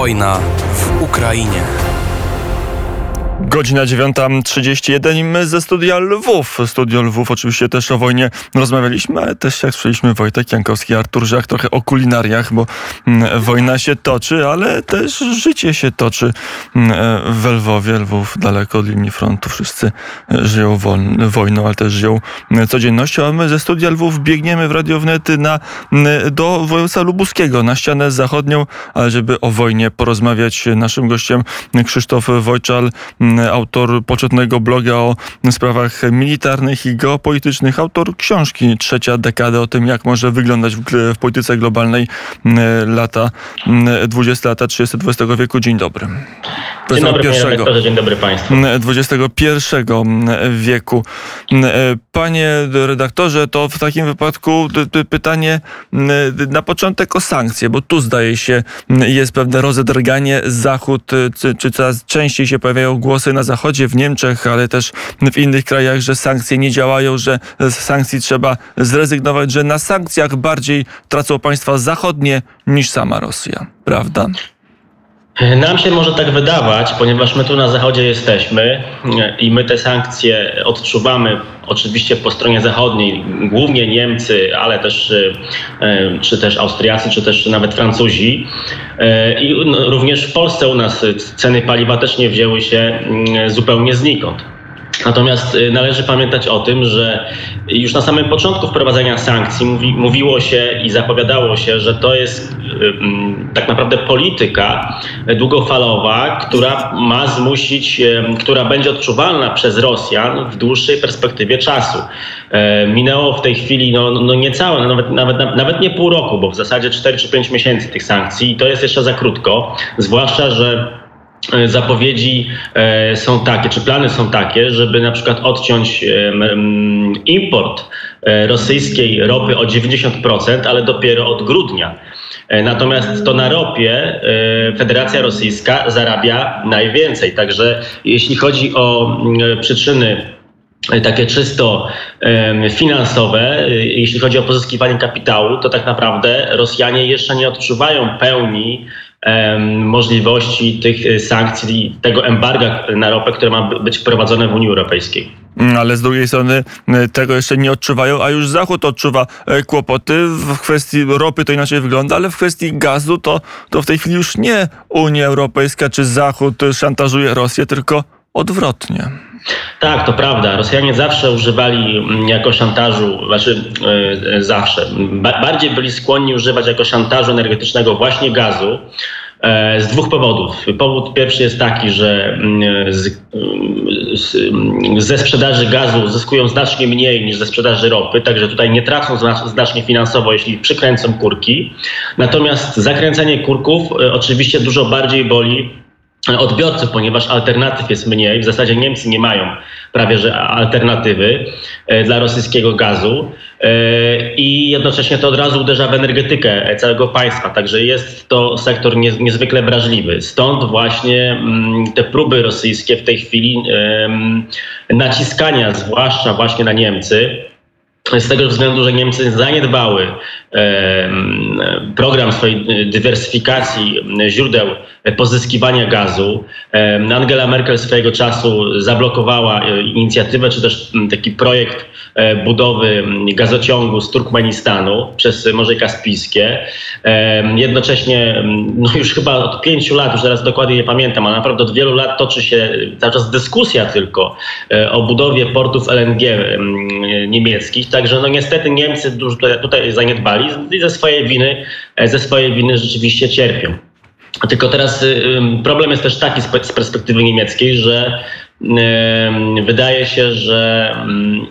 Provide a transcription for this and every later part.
Wojna w Ukrainie. Godzina 9.31 i my ze studia Lwów. Studio Lwów oczywiście też o wojnie rozmawialiśmy, ale też jak słyszeliśmy Wojtek Jankowski, Artur Żak trochę o kulinariach, bo mm, wojna się toczy, ale też życie się toczy mm, w Lwowie. Lwów daleko od linii frontu. Wszyscy żyją wojną, ale też żyją codziennością, a my ze studia Lwów biegniemy w Radiownet na, mm, do województwa lubuskiego, na ścianę zachodnią, ale żeby o wojnie porozmawiać. Naszym gościem Krzysztof Wojczal, autor poczytnego bloga o sprawach militarnych i geopolitycznych, autor książki Trzecia dekada o tym, jak może wyglądać w, w polityce globalnej lata 20 lata 30 XX wieku. Dzień dobry. Dzień dobry, pierwszego, dzień dobry Państwu. XXI wieku. Panie redaktorze, to w takim wypadku pytanie na początek o sankcje, bo tu zdaje się jest pewne rozedrganie. Zachód, czy coraz częściej się pojawiają głosy na Zachodzie, w Niemczech, ale też w innych krajach, że sankcje nie działają, że z sankcji trzeba zrezygnować, że na sankcjach bardziej tracą państwa zachodnie niż sama Rosja. Prawda? Nam się może tak wydawać, ponieważ my tu na Zachodzie jesteśmy i my te sankcje odczuwamy oczywiście po stronie zachodniej, głównie Niemcy, ale też e, czy też Austriacy, czy też nawet Francuzi. E, I również w Polsce u nas ceny paliwa też nie wzięły się mm, zupełnie znikąd. Natomiast y, należy pamiętać o tym, że już na samym początku wprowadzenia sankcji mówi, mówiło się i zapowiadało się, że to jest y, mm, tak naprawdę polityka długofalowa, która ma zmusić, y, która będzie odczuwalna przez Rosjan w dłuższej perspektywie czasu. E, minęło w tej chwili no, no niecałe, no nawet, nawet, nawet nie pół roku, bo w zasadzie 4 czy 5 miesięcy tych sankcji i to jest jeszcze za krótko, zwłaszcza, że zapowiedzi e, są takie, czy plany są takie, żeby na przykład odciąć import e, rosyjskiej ropy o 90%, ale dopiero od grudnia. Natomiast to na ropie Federacja Rosyjska zarabia najwięcej. Także jeśli chodzi o przyczyny takie czysto finansowe, jeśli chodzi o pozyskiwanie kapitału, to tak naprawdę Rosjanie jeszcze nie odczuwają pełni możliwości tych y, sankcji, tego embarga na ropę, które ma być wprowadzone w Unii Europejskiej. Mm, ale z drugiej strony y, tego jeszcze nie odczuwają, a już Zachód odczuwa y, kłopoty. W kwestii ropy to inaczej wygląda, ale w kwestii gazu to, to w tej chwili już nie Unia Europejska czy Zachód szantażuje Rosję, tylko odwrotnie. Tak, to prawda. Rosjanie zawsze używali mm, jako szantażu, znaczy yy, zawsze, ba bardziej byli skłonni używać jako szantażu energetycznego właśnie gazu. E, z dwóch powodów. Powód pierwszy jest taki, że mm, z, z, ze sprzedaży gazu zyskują znacznie mniej niż ze sprzedaży ropy, także tutaj nie tracą znacznie finansowo, jeśli przykręcą kurki. Natomiast zakręcenie kurków oczywiście dużo bardziej boli odbiorców, ponieważ alternatyw jest mniej. W zasadzie Niemcy nie mają prawie że alternatywy e, dla rosyjskiego gazu e, i jednocześnie to od razu uderza w energetykę całego państwa. Także jest to sektor niezwykle wrażliwy. Stąd właśnie mm, te próby rosyjskie w tej chwili naciskania, zwłaszcza właśnie na Niemcy, z tego względu, że Niemcy zaniedbały program swojej dywersyfikacji źródeł pozyskiwania gazu. Angela Merkel swojego czasu zablokowała e, inicjatywę, czy też taki projekt e, budowy gazociągu z Turkmenistanu przez Morze Kaspijskie. Jednocześnie, no już chyba od pięciu lat, już teraz dokładnie nie pamiętam, ale naprawdę od wielu lat toczy się cały czas dyskusja tylko e, o budowie portów LNG niemieckich. Także no niestety Niemcy tutaj, tutaj zaniedbali i ze swojej winy, ze swojej winy rzeczywiście cierpią. Tylko teraz problem jest też taki z perspektywy niemieckiej, że wydaje się, że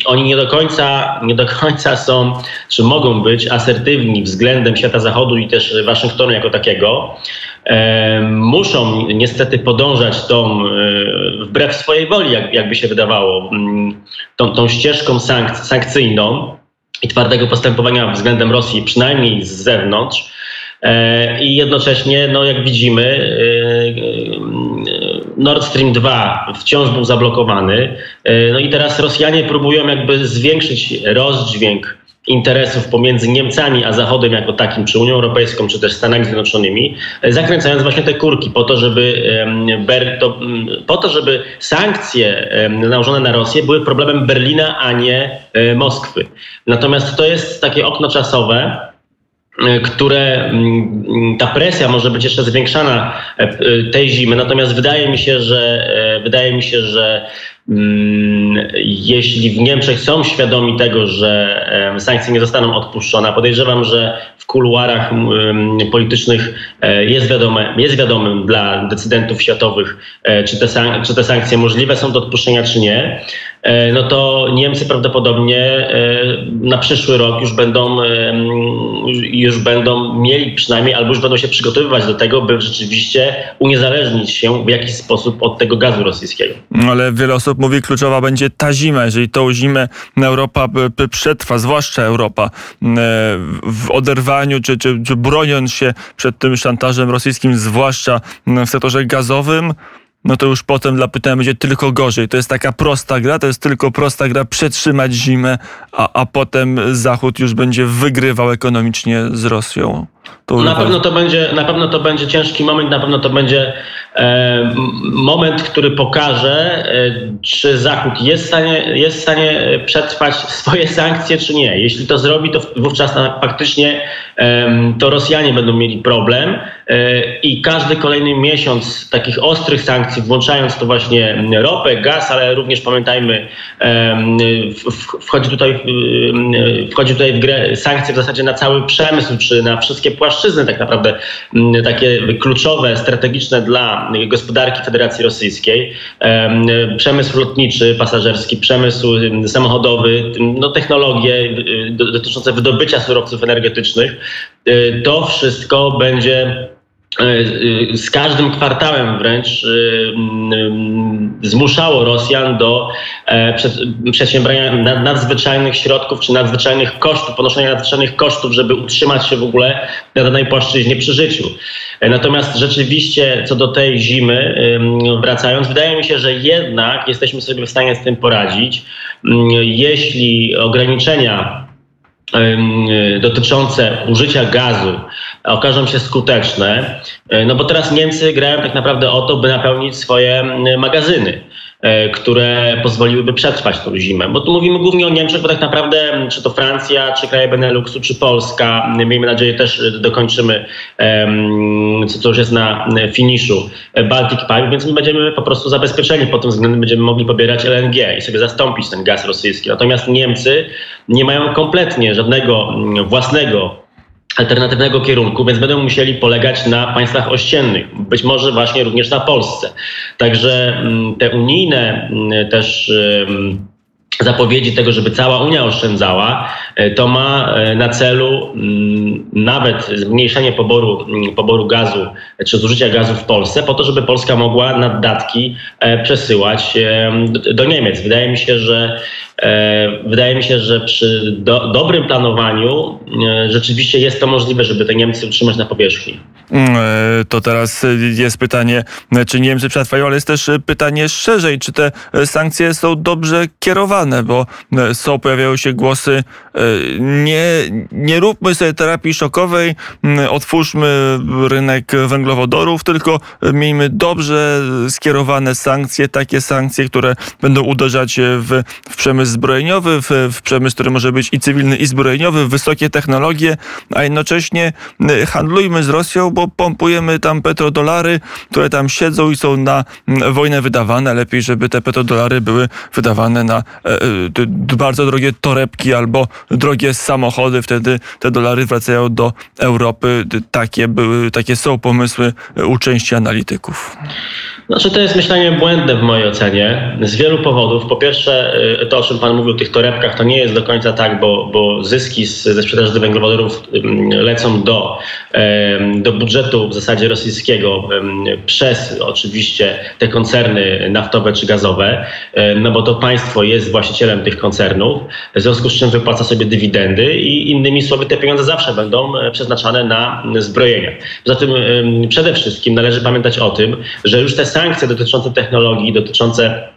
oni nie do końca, nie do końca są, czy mogą być asertywni względem świata zachodu i też Waszyngtonu jako takiego. Muszą niestety podążać tą, e, wbrew swojej woli, jak, jakby się wydawało, tą, tą ścieżką sankcyjną i twardego postępowania względem Rosji, przynajmniej z zewnątrz I jednocześnie, no jak widzimy, e, e, Nord Stream 2 wciąż był zablokowany. No i teraz Rosjanie próbują jakby zwiększyć rozdźwięk interesów pomiędzy Niemcami a Zachodem jako takim, czy Unią Europejską, czy też Stanami Zjednoczonymi, zakręcając właśnie te kurki po to, żeby, po to, żeby sankcje nałożone na Rosję były problemem Berlina, a nie e, Moskwy. Natomiast to jest takie okno czasowe, e, które ta presja może być jeszcze zwiększana e, tej zimy. Natomiast wydaje mi się, że wydaje mi się, że Mm, jeśli w Niemczech są świadomi tego, że sankcje nie zostaną odpuszczone, podejrzewam, że w kuluarach politycznych e, jest, wiadome, jest wiadomym dla decydentów światowych, e, czy te, czy te sankcje możliwe są do odpuszczenia, czy nie. E, no to Niemcy prawdopodobnie e, na przyszły rok już będą, e, już będą mieli przynajmniej, albo już będą się przygotowywać do tego, by rzeczywiście uniezależnić się w jakiś sposób od tego gazu rosyjskiego. Ale wiele osób mówi, kluczowa będzie ta zima. Jeżeli tą zimę Europa przetrwa, zwłaszcza Europa, w oderwaniu czy, czy, czy broniąc się przed tym szantażem rosyjskim, zwłaszcza w sektorze gazowym, no to już potem dla pytania będzie tylko gorzej. To jest taka prosta gra, to jest tylko prosta gra przetrzymać zimę, a, a potem Zachód już będzie wygrywał ekonomicznie z Rosją. Na pewno, to będzie, na pewno to będzie ciężki moment, na pewno to będzie e, moment, który pokaże, e, czy Zachód jest w, stanie, jest w stanie przetrwać swoje sankcje, czy nie. Jeśli to zrobi, to wówczas faktycznie e, to Rosjanie będą mieli problem e, i każdy kolejny miesiąc takich ostrych sankcji, włączając to właśnie ropę, gaz, ale również pamiętajmy, wchodzi tutaj, wchodzi tutaj w grę sankcje w zasadzie na cały przemysł, czy na wszystkie płaszczyzny tak naprawdę mm, takie kluczowe, strategiczne dla gospodarki Federacji Rosyjskiej. Przemysł lotniczy, pasażerski, przemysł samochodowy, no, technologie y, dotyczące wydobycia surowców energetycznych. Y, to wszystko będzie y, z każdym kwartałem wręcz mm, zmuszało Rosjan do e, przedsiębrania nadzwyczajnych środków czy nadzwyczajnych kosztów, ponoszenia nadzwyczajnych kosztów, żeby utrzymać się w ogóle na danej płaszczyźnie przy życiu. E, natomiast rzeczywiście co do tej zimy, wracając, wydaje mi się, że jednak jesteśmy sobie w stanie z tym poradzić. Jeśli ograniczenia dotyczące użycia gazu okażą się skuteczne, e, no bo teraz Niemcy grają tak naprawdę o to, by napełnić swoje magazyny. E, które pozwoliłyby przetrwać tą zimę. Bo tu mówimy głównie o Niemczech, bo tak naprawdę czy to Francja, czy kraje Beneluxu, czy Polska, miejmy nadzieję też dokończymy, co już jest na finiszu, Baltic Pipe, więc my będziemy po prostu zabezpieczeni pod tym względem, będziemy mogli pobierać LNG i sobie zastąpić ten gaz rosyjski. Natomiast Niemcy nie mają kompletnie żadnego własnego alternatywnego kierunku, więc będą musieli polegać na państwach ościennych, być może właśnie również na Polsce. Także mm, te unijne mm, też zapowiedzi tego, żeby cała Unia oszczędzała, e, to ma e, na celu mm, nawet zmniejszenie poboru, poboru gazu czy zużycia gazu w Polsce, po to, żeby Polska mogła naddatki e, przesyłać do Niemiec. Wydaje mi się, że E, wydaje mi się, że przy do, dobrym planowaniu e, rzeczywiście jest to możliwe, żeby te Niemcy utrzymać na powierzchni. Mm, e, to teraz jest pytanie, czy Niemcy przetrwają, ale jest też pytanie szerzej, czy te sankcje są dobrze kierowane, bo są, pojawiają się głosy, nie, nie róbmy sobie terapii szokowej, otwórzmy rynek węglowodorów, tylko miejmy dobrze skierowane sankcje, takie sankcje, które będą uderzać w, w przemysł zbrojeniowy, w, w przemysł, który może być i cywilny, i zbrojeniowy, wysokie technologie, a jednocześnie handlujmy z Rosją, bo pompujemy tam petrodolary, które tam siedzą i są na mm, wojnę wydawane. Lepiej, żeby te petrodolary były wydawane na e, e, bardzo drogie torebki albo drogie samochody. Wtedy te dolary wracają do Europy. Takie były, takie są pomysły u części analityków. Znaczy to jest myślenie błędne w mojej ocenie z wielu powodów. Po pierwsze, to o czym Pan mówił o tych torebkach, to nie jest do końca tak, bo, bo zyski z, ze sprzedaży węglowodorów lecą do, do w zasadzie rosyjskiego przez oczywiście te koncerny naftowe czy gazowe, no bo to państwo jest właścicielem tych koncernów, w związku z czym wypłaca sobie dywidendy i innymi słowy te pieniądze zawsze będą e, przeznaczane na zbrojenia. Poza tym przede wszystkim należy pamiętać o tym, że już te sankcje dotyczące technologii, dotyczące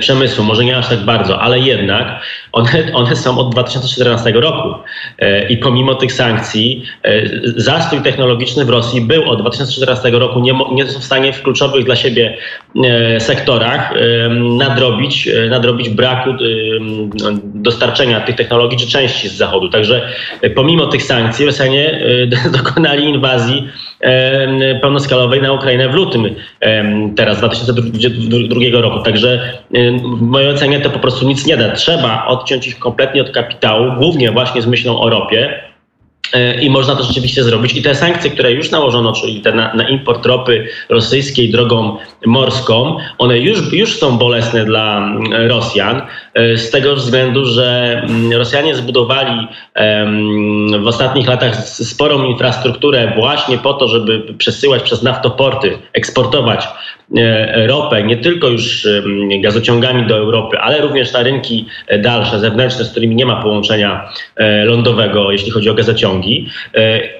przemysłu, może nie aż tak bardzo, ale jednak one, one są od 2014 roku. E, I pomimo tych sankcji, e, zastój technologiczny w Rosji był od 2014 roku, nie, nie są w stanie w kluczowych dla siebie sektorach nadrobić, nadrobić braku dostarczenia tych technologii czy części z Zachodu. Także pomimo tych sankcji Rosjanie dokonali inwazji pełnoskalowej na Ukrainę w lutym teraz 2022 roku. Także w mojej ocenie to po prostu nic nie da. Trzeba odciąć ich kompletnie od kapitału, głównie właśnie z myślą o ropie. E, I można to rzeczywiście zrobić. I te sankcje, które już nałożono, czyli te na, na, import ropy rosyjskiej drogą morską, one już, już są bolesne dla mm, Rosjan, e, z tego względu, że mm, Rosjanie zbudowali w ostatnich latach sporą infrastrukturę właśnie po to, żeby przesyłać przez naftoporty, eksportować E, ropę, nie tylko już gazociągami do Europy, ale również na rynki dalsze, zewnętrzne, z którymi nie ma połączenia lądowego, jeśli chodzi o gazociągi.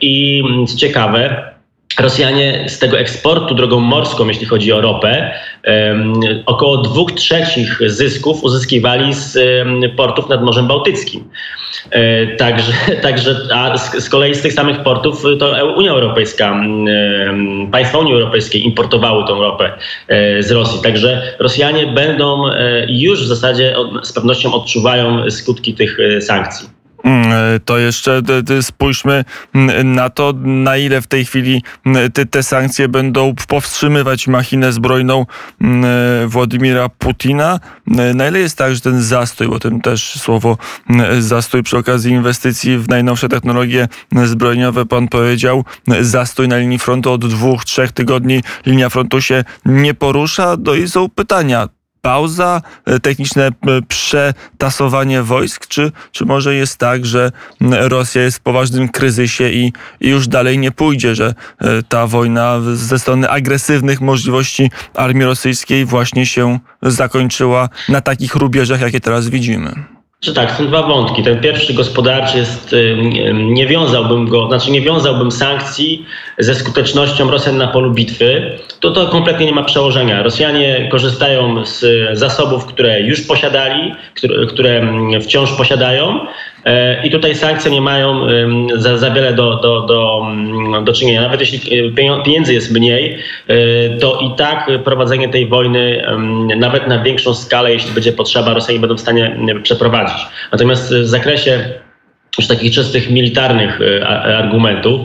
I co ciekawe, Rosjanie z tego eksportu drogą morską, jeśli chodzi o ropę, około dwóch trzecich zysków uzyskiwali z portów nad Morzem Bałtyckim. E, także, także a z, kolei z tych samych portów to Unia Europejska, państwa Unii Europejskiej importowały tą ropę e, z Rosji. Także Rosjanie będą e, już w zasadzie z pewnością odczuwają skutki tych sankcji. Mm, e, to jeszcze spójrzmy mm, na to, na ile w tej chwili mm, te, te sankcje będą powstrzymywać machinę zbrojną e, Władimira Putina. E, na ile jest tak, że ten zastój, bo tym też słowo zastój przy okazji inwestycji w najnowsze technologie zbrojeniowe, pan powiedział, zastój na linii frontu od dwóch, trzech tygodni, linia frontu się nie porusza. No i są pytania, pauza, e, techniczne przetasowanie wojsk, czy, czy może jest tak, że Rosja jest w poważnym kryzysie i, i już dalej nie pójdzie, że e, ta wojna ze strony agresywnych możliwości armii rosyjskiej właśnie się zakończyła na takich rubieżach, jakie teraz widzimy? Czy tak, są dwa wątki. Ten pierwszy gospodarczy jest, nie wiązałbym go, znaczy nie wiązałbym sankcji ze skutecznością Rosjan na polu bitwy. To to kompletnie nie ma przełożenia. Rosjanie korzystają z zasobów, które już posiadali, które, które wciąż posiadają I tutaj sankcje nie mają za, za wiele do, do, do, do czynienia. Nawet jeśli e, pieniędzy jest mniej, e, to i tak prowadzenie tej wojny, nawet na większą skalę, jeśli będzie potrzeba, Rosjanie będą w stanie przeprowadzić. Natomiast w zakresie już takich czystych militarnych argumentów,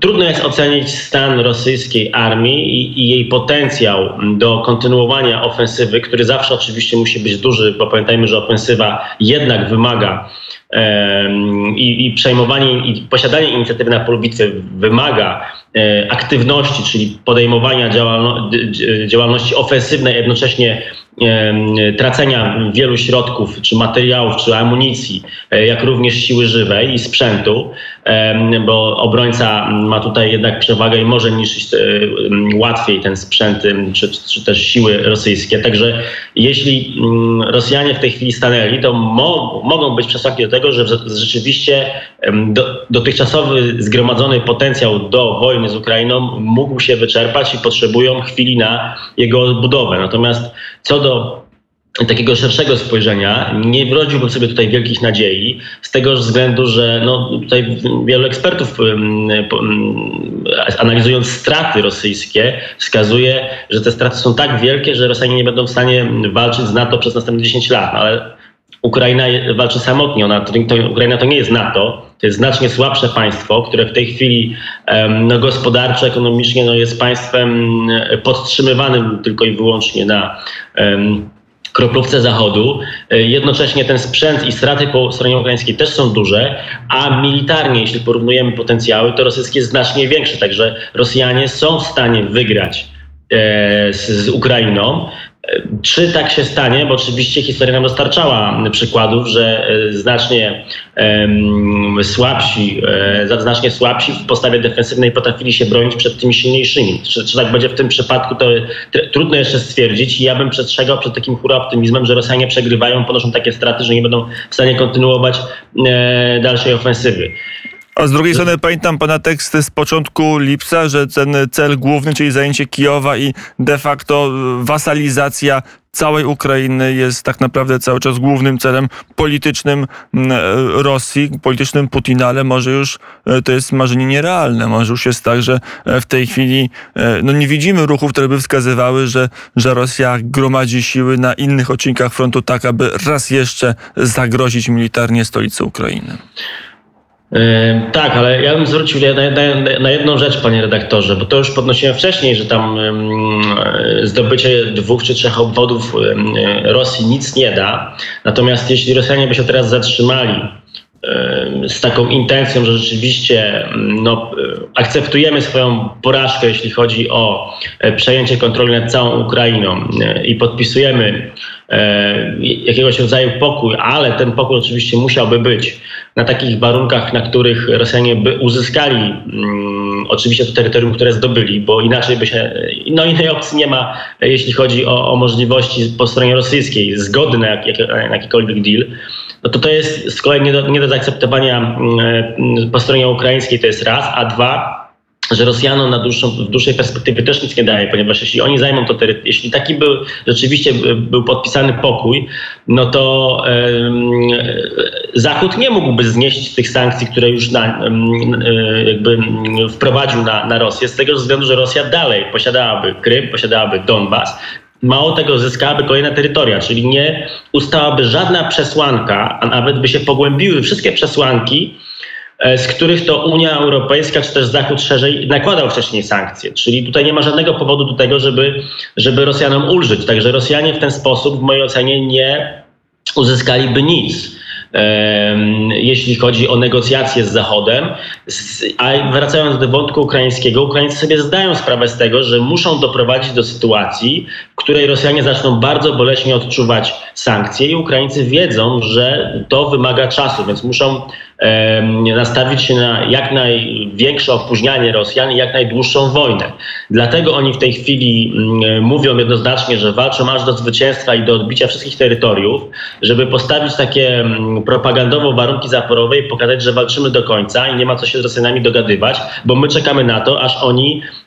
Trudno jest ocenić stan rosyjskiej armii i, i, jej potencjał do kontynuowania ofensywy, który zawsze oczywiście musi być duży, bo pamiętajmy, że ofensywa jednak wymaga i, i przejmowanie i posiadanie inicjatywy na polu bitwy wymaga e, aktywności, czyli podejmowania działalności ofensywnej, jednocześnie tracenia wielu środków, czy materiałów, czy amunicji, e, jak również siły żywej i sprzętu, bo obrońca ma tutaj jednak przewagę i może niszczyć e, łatwiej ten sprzęt, czy, czy też siły rosyjskie. Także jeśli Rosjanie w tej chwili stanęli, to mo mogą być przesłanki do tego, że rzeczywiście do, dotychczasowy zgromadzony potencjał do wojny z Ukrainą mógł się wyczerpać i potrzebują chwili na jego odbudowę. Natomiast co do takiego szerszego spojrzenia nie wrodziłbym sobie tutaj wielkich nadziei z tego względu, że no, tutaj wielu ekspertów analizując straty rosyjskie wskazuje, że te straty są tak wielkie, że Rosjanie nie będą w stanie walczyć z NATO przez następne 10 lat. No, ale Ukraina walczy samotnie. Ona, to, to, Ukraina to nie jest NATO, to jest znacznie słabsze państwo, które w tej chwili no, gospodarczo, ekonomicznie no, jest państwem podtrzymywanym tylko i wyłącznie na um, kroplówce Zachodu. E, jednocześnie ten sprzęt i straty po stronie ukraińskiej też są duże, a militarnie, jeśli porównujemy potencjały, to rosyjskie jest znacznie większe. Także Rosjanie są w stanie wygrać e, z, z Ukrainą. Czy tak się stanie? Bo oczywiście historia nam dostarczała przykładów, że e, znacznie um, słabsi, e, znacznie słabsi w postawie defensywnej potrafili się bronić przed tymi silniejszymi. Czy, czy tak będzie w tym przypadku, to trudno jeszcze stwierdzić. I ja bym przestrzegał przed takim hura optymizmem, że Rosjanie przegrywają, ponoszą takie straty, że nie będą w stanie kontynuować e, dalszej ofensywy. A z drugiej strony pamiętam pana teksty z początku lipca, że ten cel główny, czyli zajęcie Kijowa i de facto wasalizacja całej Ukrainy jest tak naprawdę cały czas głównym celem politycznym mm, Rosji, politycznym Putina, ale może już e, to jest marzenie nierealne. Może już jest tak, że e, w tej chwili e, no nie widzimy ruchów, które by wskazywały, że, że Rosja gromadzi siły na innych odcinkach frontu tak, aby raz jeszcze zagrozić militarnie stolicy Ukrainy. Tak, ale ja bym zwrócił na, jedną rzecz, panie redaktorze, bo to już podnosiłem wcześniej, że tam zdobycie dwóch czy trzech obwodów Rosji nic nie da. Natomiast jeśli Rosjanie by się teraz zatrzymali z taką intencją, że rzeczywiście no, akceptujemy swoją porażkę, jeśli chodzi o e, przejęcie kontroli nad całą Ukrainą e, i podpisujemy jakiegoś rodzaju pokój, ale ten pokój oczywiście musiałby być na takich warunkach, na których Rosjanie by uzyskali mm, oczywiście to terytorium, które zdobyli, bo inaczej by się, no innej opcji nie ma, jeśli chodzi o, o możliwości po stronie rosyjskiej, zgody na, jak, na jakikolwiek deal no to to jest z kolei nie do, nie do zaakceptowania mm, e, po stronie ukraińskiej, to jest raz, a dwa, że Rosjanom na dłuższą, w dłuższej perspektywie też nic nie daje, ponieważ jeśli oni zajmą to terytorium, jeśli taki był rzeczywiście był podpisany pokój, no to Zachód nie mógłby znieść tych sankcji, które już na, e, jakby wprowadził na, na Rosję, z tego względu, że Rosja dalej posiadałaby Krym, posiadałaby Donbas, Mało tego, zyskałaby kolejne terytoria, czyli nie ustałaby żadna przesłanka, a nawet by się pogłębiły wszystkie przesłanki, z których to Unia Europejska czy też Zachód szerzej nakładał wcześniej sankcje. Czyli tutaj nie ma żadnego powodu do tego, żeby, żeby Rosjanom ulżyć. Także Rosjanie w ten sposób, w mojej ocenie, nie uzyskaliby nic jeśli chodzi o negocjacje z Zachodem. A wracając do wątku ukraińskiego, Ukraińcy sobie zdają sprawę z tego, że muszą doprowadzić do sytuacji, w której Rosjanie zaczną bardzo boleśnie odczuwać sankcje i Ukraińcy wiedzą, że to wymaga czasu, więc muszą nastawić się na jak największe opóźnianie Rosjan i jak najdłuższą wojnę. Dlatego oni w tej chwili mm, mówią jednoznacznie, że walczą aż do zwycięstwa i do odbicia wszystkich terytoriów, żeby postawić takie mm, propagandowo warunki zaporowe i pokazać, że walczymy do końca i nie ma co się z Rosjanami dogadywać, bo my czekamy na to, aż oni e,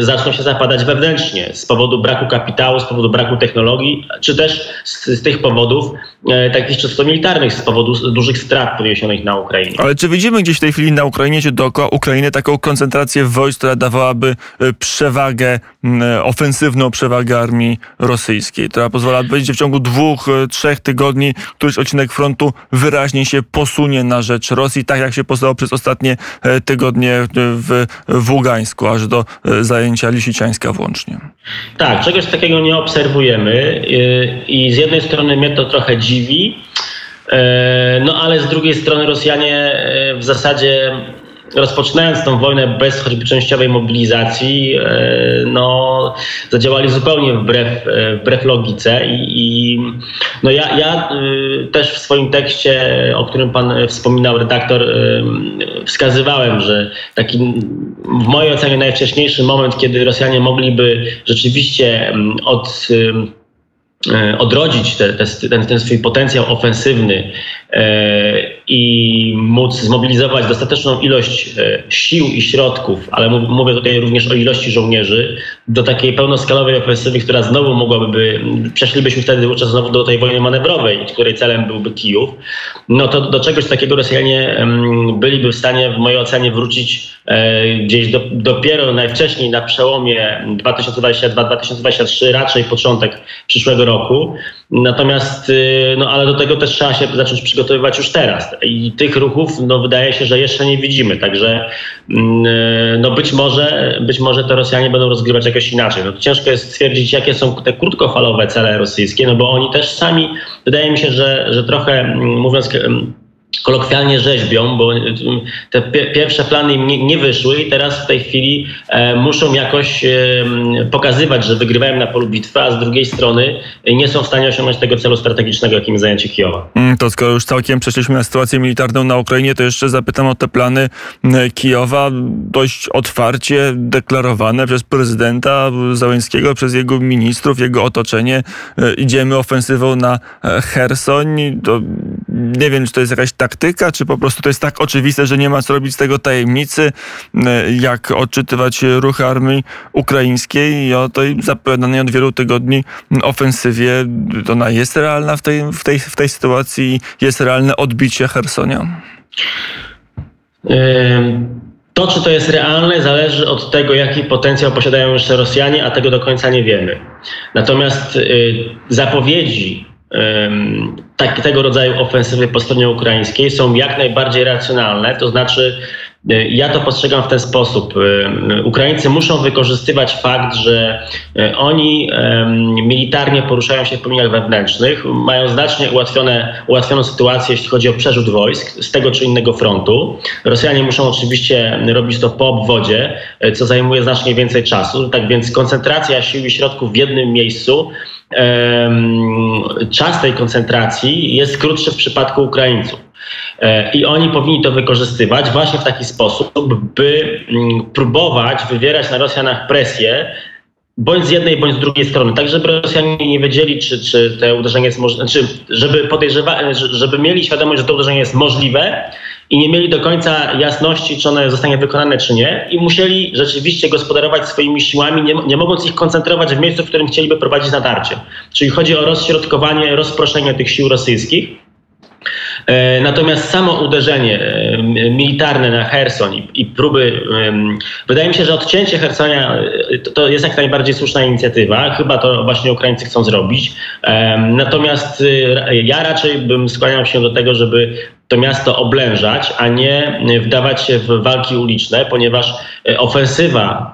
zaczną się zapadać wewnętrznie z powodu braku kapitału, z powodu braku technologii, czy też z, z tych powodów e, takich czysto militarnych, z powodu dużych strat poniesionych na Ukrainie. Ale czy widzimy gdzieś w tej chwili na Ukrainie, czy dookoła Ukrainy taką koncentrację wojsk, która dawałaby e, przewagę, e, ofensywną przewagę armii rosyjskiej, która pozwala powiedzieć, że w ciągu dwóch, trzech tygodni któryś odcinek frontu wyraźnie się posunie na rzecz Rosji, tak jak się postało przez ostatnie tygodnie w, w Ługańsku, aż do zajęcia Lisiczańska włącznie. Tak, czegoś takiego nie obserwujemy i z jednej strony mnie to trochę dziwi, E, no ale z drugiej strony Rosjanie e, w zasadzie rozpoczynając tą wojnę bez choćby częściowej mobilizacji, e, no, zadziałali zupełnie wbrew, wbrew logice. I, i no ja, ja też w swoim tekście, o którym pan wspominał, redaktor, wskazywałem, że taki w mojej ocenie najwcześniejszy moment, kiedy Rosjanie mogliby rzeczywiście od E, odrodzić te, te, ten, ten swój potencjał ofensywny e, i móc zmobilizować dostateczną ilość e, sił i środków, ale mówię tutaj również o ilości żołnierzy, do takiej pełnoskalowej ofensywy, która znowu mogłaby, przeszlibyśmy wtedy wówczas znowu do tej wojny manewrowej, której celem byłby Kijów, no to do czegoś takiego Rosjanie byliby w stanie w mojej ocenie wrócić gdzieś do, dopiero najwcześniej na przełomie 2022-2023, raczej początek przyszłego roku. Natomiast, y, no ale do tego też trzeba się zacząć przygotowywać już teraz. I tych ruchów, no wydaje się, że jeszcze nie widzimy. Także, mm, y, no być może, być może te Rosjanie będą rozgrywać jakoś inaczej. No ciężko jest stwierdzić, jakie są te krótkofalowe cele rosyjskie, no bo oni też sami, wydaje mi się, że, że trochę, mm, mówiąc kolokwialnie rzeźbią, bo te pierwsze plany im nie, wyszły i teraz w tej chwili e, muszą jakoś e, pokazywać, że wygrywają na polu bitwy, a z drugiej strony nie są w stanie osiągnąć tego celu strategicznego, jakim jest zajęcie Kijowa. Mm, to skoro już całkiem przeszliśmy na sytuację militarną na Ukrainie, to jeszcze zapytam o te plany Kijowa, dość otwarcie deklarowane przez prezydenta Załęskiego, przez jego ministrów, jego otoczenie. E, idziemy ofensywą na Hersoń. To nie wiem, czy to jest jakaś taktyka, czy po prostu to jest tak oczywiste, że nie ma co robić z tego tajemnicy, jak odczytywać ruchy armii ukraińskiej i o tej zapowiadanej od wielu tygodni ofensywie. Ona jest realna w tej, w tej, w tej sytuacji? Jest realne odbicie Hersonia? To, czy to jest realne, zależy od tego, jaki potencjał posiadają jeszcze Rosjanie, a tego do końca nie wiemy. Natomiast y, zapowiedzi tak, tego rodzaju ofensywy po stronie ukraińskiej są jak najbardziej racjonalne, to znaczy ja to postrzegam w ten sposób. E, Ukraińcy muszą wykorzystywać fakt, że e, oni militarnie poruszają się w płomieniach wewnętrznych, mają znacznie ułatwione, ułatwioną sytuację, jeśli chodzi o przerzut wojsk z tego czy innego frontu. Rosjanie muszą oczywiście robić to po obwodzie, co zajmuje znacznie więcej czasu. Tak więc koncentracja sił i środków w jednym miejscu czas tej koncentracji jest krótszy w przypadku Ukraińców. E, I oni powinni to wykorzystywać właśnie w taki sposób, by mm, próbować wywierać na Rosjanach presję, bądź z jednej, bądź z drugiej strony, tak żeby Rosjanie nie wiedzieli, czy, czy to uderzenie jest możliwe, czy żeby podejrzewali, żeby mieli świadomość, że to uderzenie jest możliwe i nie mieli do końca jasności, czy ono zostanie wykonane, czy nie i musieli rzeczywiście gospodarować swoimi siłami, nie, nie mogąc ich koncentrować w miejscu, w którym chcieliby prowadzić natarcie. Czyli chodzi o rozśrodkowanie, rozproszenie tych sił rosyjskich. E, natomiast samo uderzenie e, militarne na Herson i, próby, wydaje mi się, że odcięcie Hersonia e, to, to, jest jak najbardziej słuszna inicjatywa. Chyba to właśnie Ukraińcy chcą zrobić. Natomiast ja raczej bym skłaniał się do tego, żeby to miasto oblężać, a nie wdawać się w walki uliczne, ponieważ ofensywa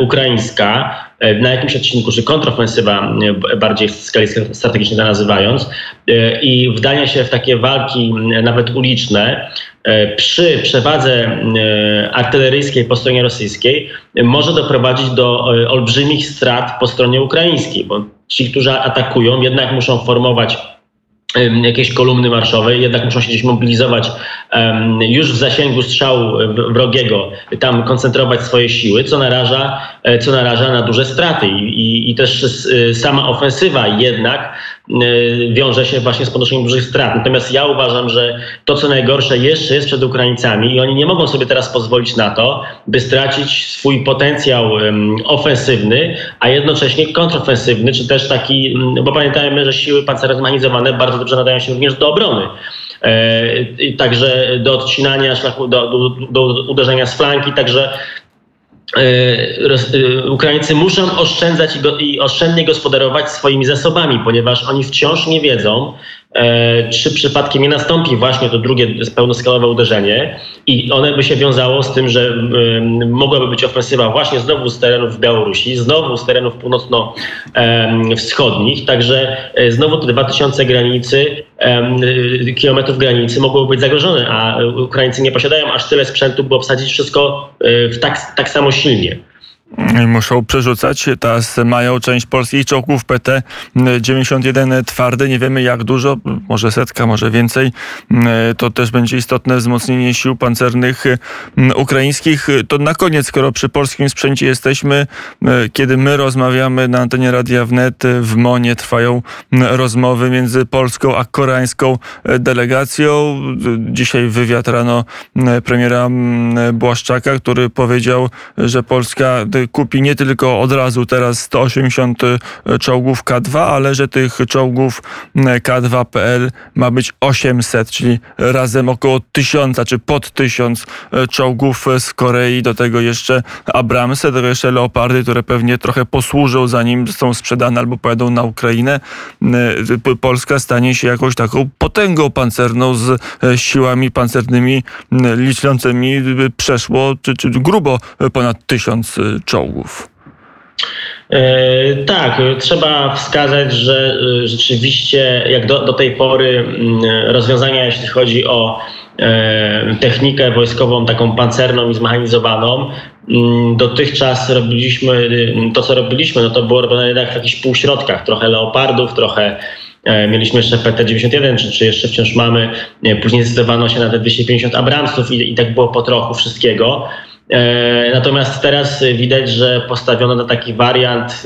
ukraińska E, na jakimś odcinku, czy kontrofensywa, e, bardziej w skali strategicznej to nazywając, e, i wdanie się w takie walki nawet uliczne przy przewadze artyleryjskiej po stronie rosyjskiej może doprowadzić do olbrzymich strat po stronie ukraińskiej, bo ci, którzy atakują, jednak muszą formować jakieś kolumny marszowe, jednak muszą się gdzieś mobilizować już w zasięgu strzału wrogiego, tam koncentrować swoje siły, co naraża, e, co naraża na duże straty. I, i, i też e, sama ofensywa jednak e, wiąże się właśnie z ponoszeniem dużych strat. Natomiast ja uważam, że to, co najgorsze jeszcze jest przed Ukraińcami i oni nie mogą sobie teraz pozwolić na to, by stracić swój potencjał ofensywny, a jednocześnie kontrofensywny, czy też taki, bo pamiętajmy, że siły pancerne zmechanizowane bardzo dobrze nadają się również do obrony. E, także do odcinania szlaku, do, do, do uderzenia z flanki, także Ukraińcy muszą oszczędzać i, i oszczędnie gospodarować swoimi zasobami, ponieważ oni wciąż nie wiedzą, E, czy przypadkiem nie nastąpi właśnie to drugie pełnoskalowe uderzenie i one by się wiązało z tym, że mogłaby być ofensywa właśnie znowu z terenów Białorusi, znowu z terenów północno-wschodnich, także e, znowu te 2000 granicy, kilometrów granicy mogłyby być zagrożone, a Ukraińcy nie posiadają aż tyle sprzętu, by obsadzić wszystko e, w tak, tak samo silnie muszą przerzucać. Teraz mają część polskich czołgów PT-91 twarde. Nie wiemy jak dużo, może setka, może więcej. To też będzie istotne wzmocnienie sił pancernych ukraińskich. To na koniec, skoro przy polskim sprzęcie jesteśmy, kiedy my rozmawiamy na antenie Radia Wnet, w Monie trwają rozmowy między polską a koreańską delegacją. Dzisiaj wywiad rano premiera Błaszczaka, który powiedział, że Polska kupi nie tylko od razu teraz 180 e, czołgów K2, ale że tych czołgów K2PL ma być 800, czyli razem około 1000 czy pod 1000 e, czołgów z Korei, do tego jeszcze Abramsy, do tego jeszcze Leopardy, które pewnie trochę posłużą zanim są sprzedane albo pojadą na Ukrainę. E, Polska stanie się jakąś taką potęgą pancerną z siłami pancernymi liczącymi przeszło, czy, czy grubo ponad 1000 czołgów. E, tak, trzeba wskazać, że e, rzeczywiście jak do, do tej pory mm, rozwiązania, jeśli chodzi o e, technikę wojskową, taką pancerną i zmechanizowaną, mm, dotychczas robiliśmy mm, to, co robiliśmy, no to było robione jednak w jakichś półśrodkach, trochę leopardów, trochę Mieliśmy jeszcze PT-91, czy, czy jeszcze wciąż mamy. Później zdecydowano się na te 250 Abramsów i, i tak było po trochu wszystkiego. Natomiast teraz widać, że postawiono na taki wariant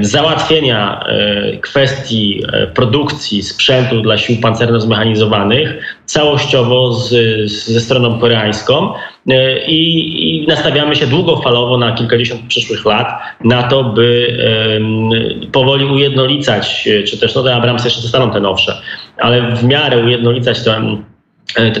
załatwienia e, kwestii e, produkcji sprzętu dla sił pancerno-zmechanizowanych całościowo z, ze stroną koreańską. E, i, i, nastawiamy się długofalowo na kilkadziesiąt przyszłych lat na to, by powoli ujednolicać, czy też no te Abramsy jeszcze zostaną te nowsze, ale w miarę ujednolicać ten E,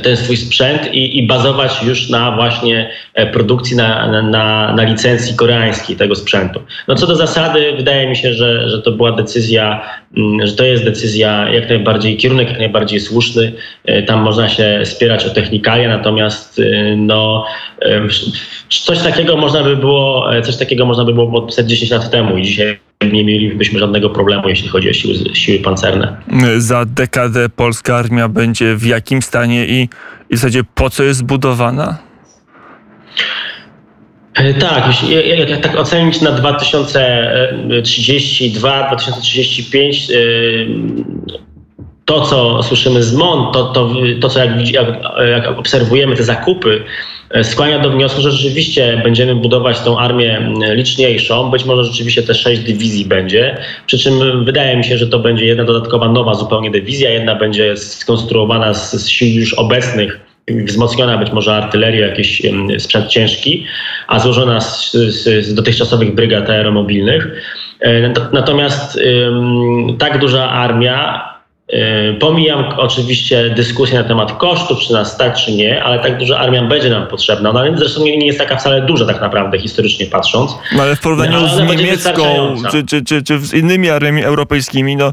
ten swój sprzęt i, i, bazować już na właśnie e, produkcji, na, na, na, licencji koreańskiej tego sprzętu. No co do zasady, wydaje mi się, że, że to była decyzja, mm, że to jest decyzja jak najbardziej, kierunek jak najbardziej słuszny. E, tam można się spierać o technikalia, natomiast no, coś takiego można by było, coś takiego można by było podpisać 10 lat temu i dzisiaj nie mielibyśmy żadnego problemu, jeśli chodzi o siły, siły pancerne. Za dekadę polska armia będzie w jakim stanie i, i w zasadzie po co jest zbudowana? E, tak, jak, jak tak ocenić na 2032, 2035, e, to co słyszymy z MON, to, to, to co jak, jak, jak obserwujemy te zakupy, skłania do wniosku, że rzeczywiście będziemy budować tą armię liczniejszą. Być może rzeczywiście te sześć dywizji będzie. Przy czym wydaje mi się, że to będzie jedna dodatkowa, nowa zupełnie dywizja. Jedna będzie skonstruowana z, z sił już obecnych wzmocniona być może artyleria, jakiś sprzęt ciężki, a złożona z, z, z dotychczasowych brygad aeromobilnych. E, natomiast tak duża armia E, pomijam oczywiście dyskusję na temat kosztów, czy nas stać, czy nie, ale tak duża armia będzie nam potrzebna. Ona zresztą nie, nie jest taka wcale duża tak naprawdę, historycznie patrząc. No ale w porównaniu no, z niemiecką, czy, czy, czy, czy z innymi armiami europejskimi, no,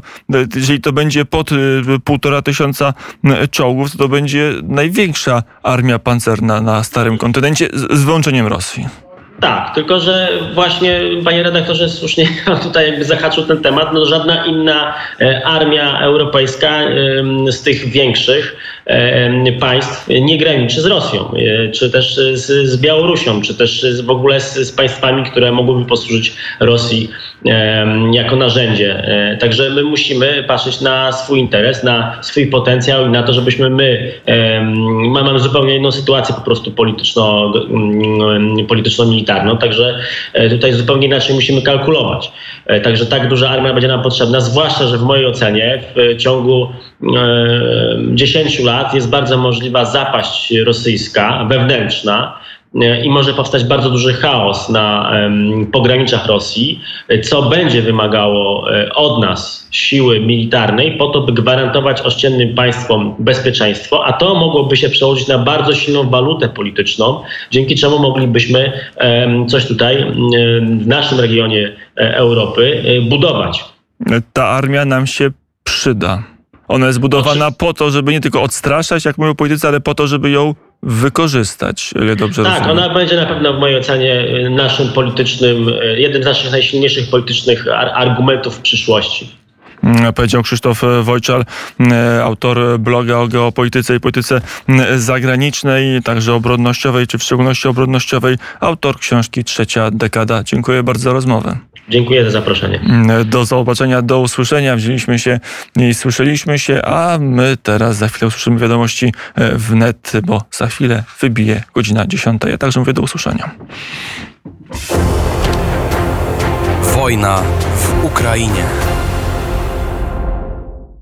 jeżeli to będzie pod y, półtora tysiąca y, czołgów, to to będzie największa armia pancerna na starym kontynencie, z, z wyłączeniem Rosji. Tak, tylko że właśnie panie redaktorze słusznie tutaj jakby zahaczył ten temat, no żadna inna e, armia europejska z tych większych państw nie graniczy z Rosją, e, czy też z, z Białorusią, czy też w ogóle z, z, państwami, które mogłyby posłużyć Rosji jako narzędzie. E, także my musimy patrzeć na swój interes, na swój potencjał i na to, żebyśmy my, mamy zupełnie inną sytuację po prostu polityczno, polityczno-militarną, także e, tutaj zupełnie inaczej musimy kalkulować. Także tak duża armia będzie nam potrzebna, zwłaszcza, że w mojej ocenie w ciągu 10 lat lat jest bardzo możliwa zapaść rosyjska, wewnętrzna e, i może powstać bardzo duży chaos na pograniczach Rosji, co będzie wymagało e, od nas siły militarnej po to, by gwarantować ościennym państwom bezpieczeństwo, a to mogłoby się przełożyć na bardzo silną walutę polityczną, dzięki czemu moglibyśmy coś tutaj w naszym regionie e, Europy budować. Ta armia nam się przyda. Ona jest budowana po to, żeby nie tylko odstraszać, jak mówią politycy, ale po to, żeby ją wykorzystać, ile dobrze Tak, rozumiem. ona będzie na pewno w mojej ocenie naszym politycznym, jednym z naszych najsilniejszych politycznych argumentów w przyszłości. Mm, powiedział Krzysztof Wojczal, mm, autor bloga o geopolityce i polityce zagranicznej, także obronnościowej, czy w szczególności obronnościowej, autor książki Trzecia dekada. Dziękuję bardzo za rozmowę. Dziękuję za zaproszenie. Do zobaczenia, do usłyszenia. Wzięliśmy się i słyszeliśmy się, a my teraz za chwilę usłyszymy wiadomości e, w net, bo za chwilę wybije godzina 10. Ja także mówię do usłyszenia. Wojna w Ukrainie.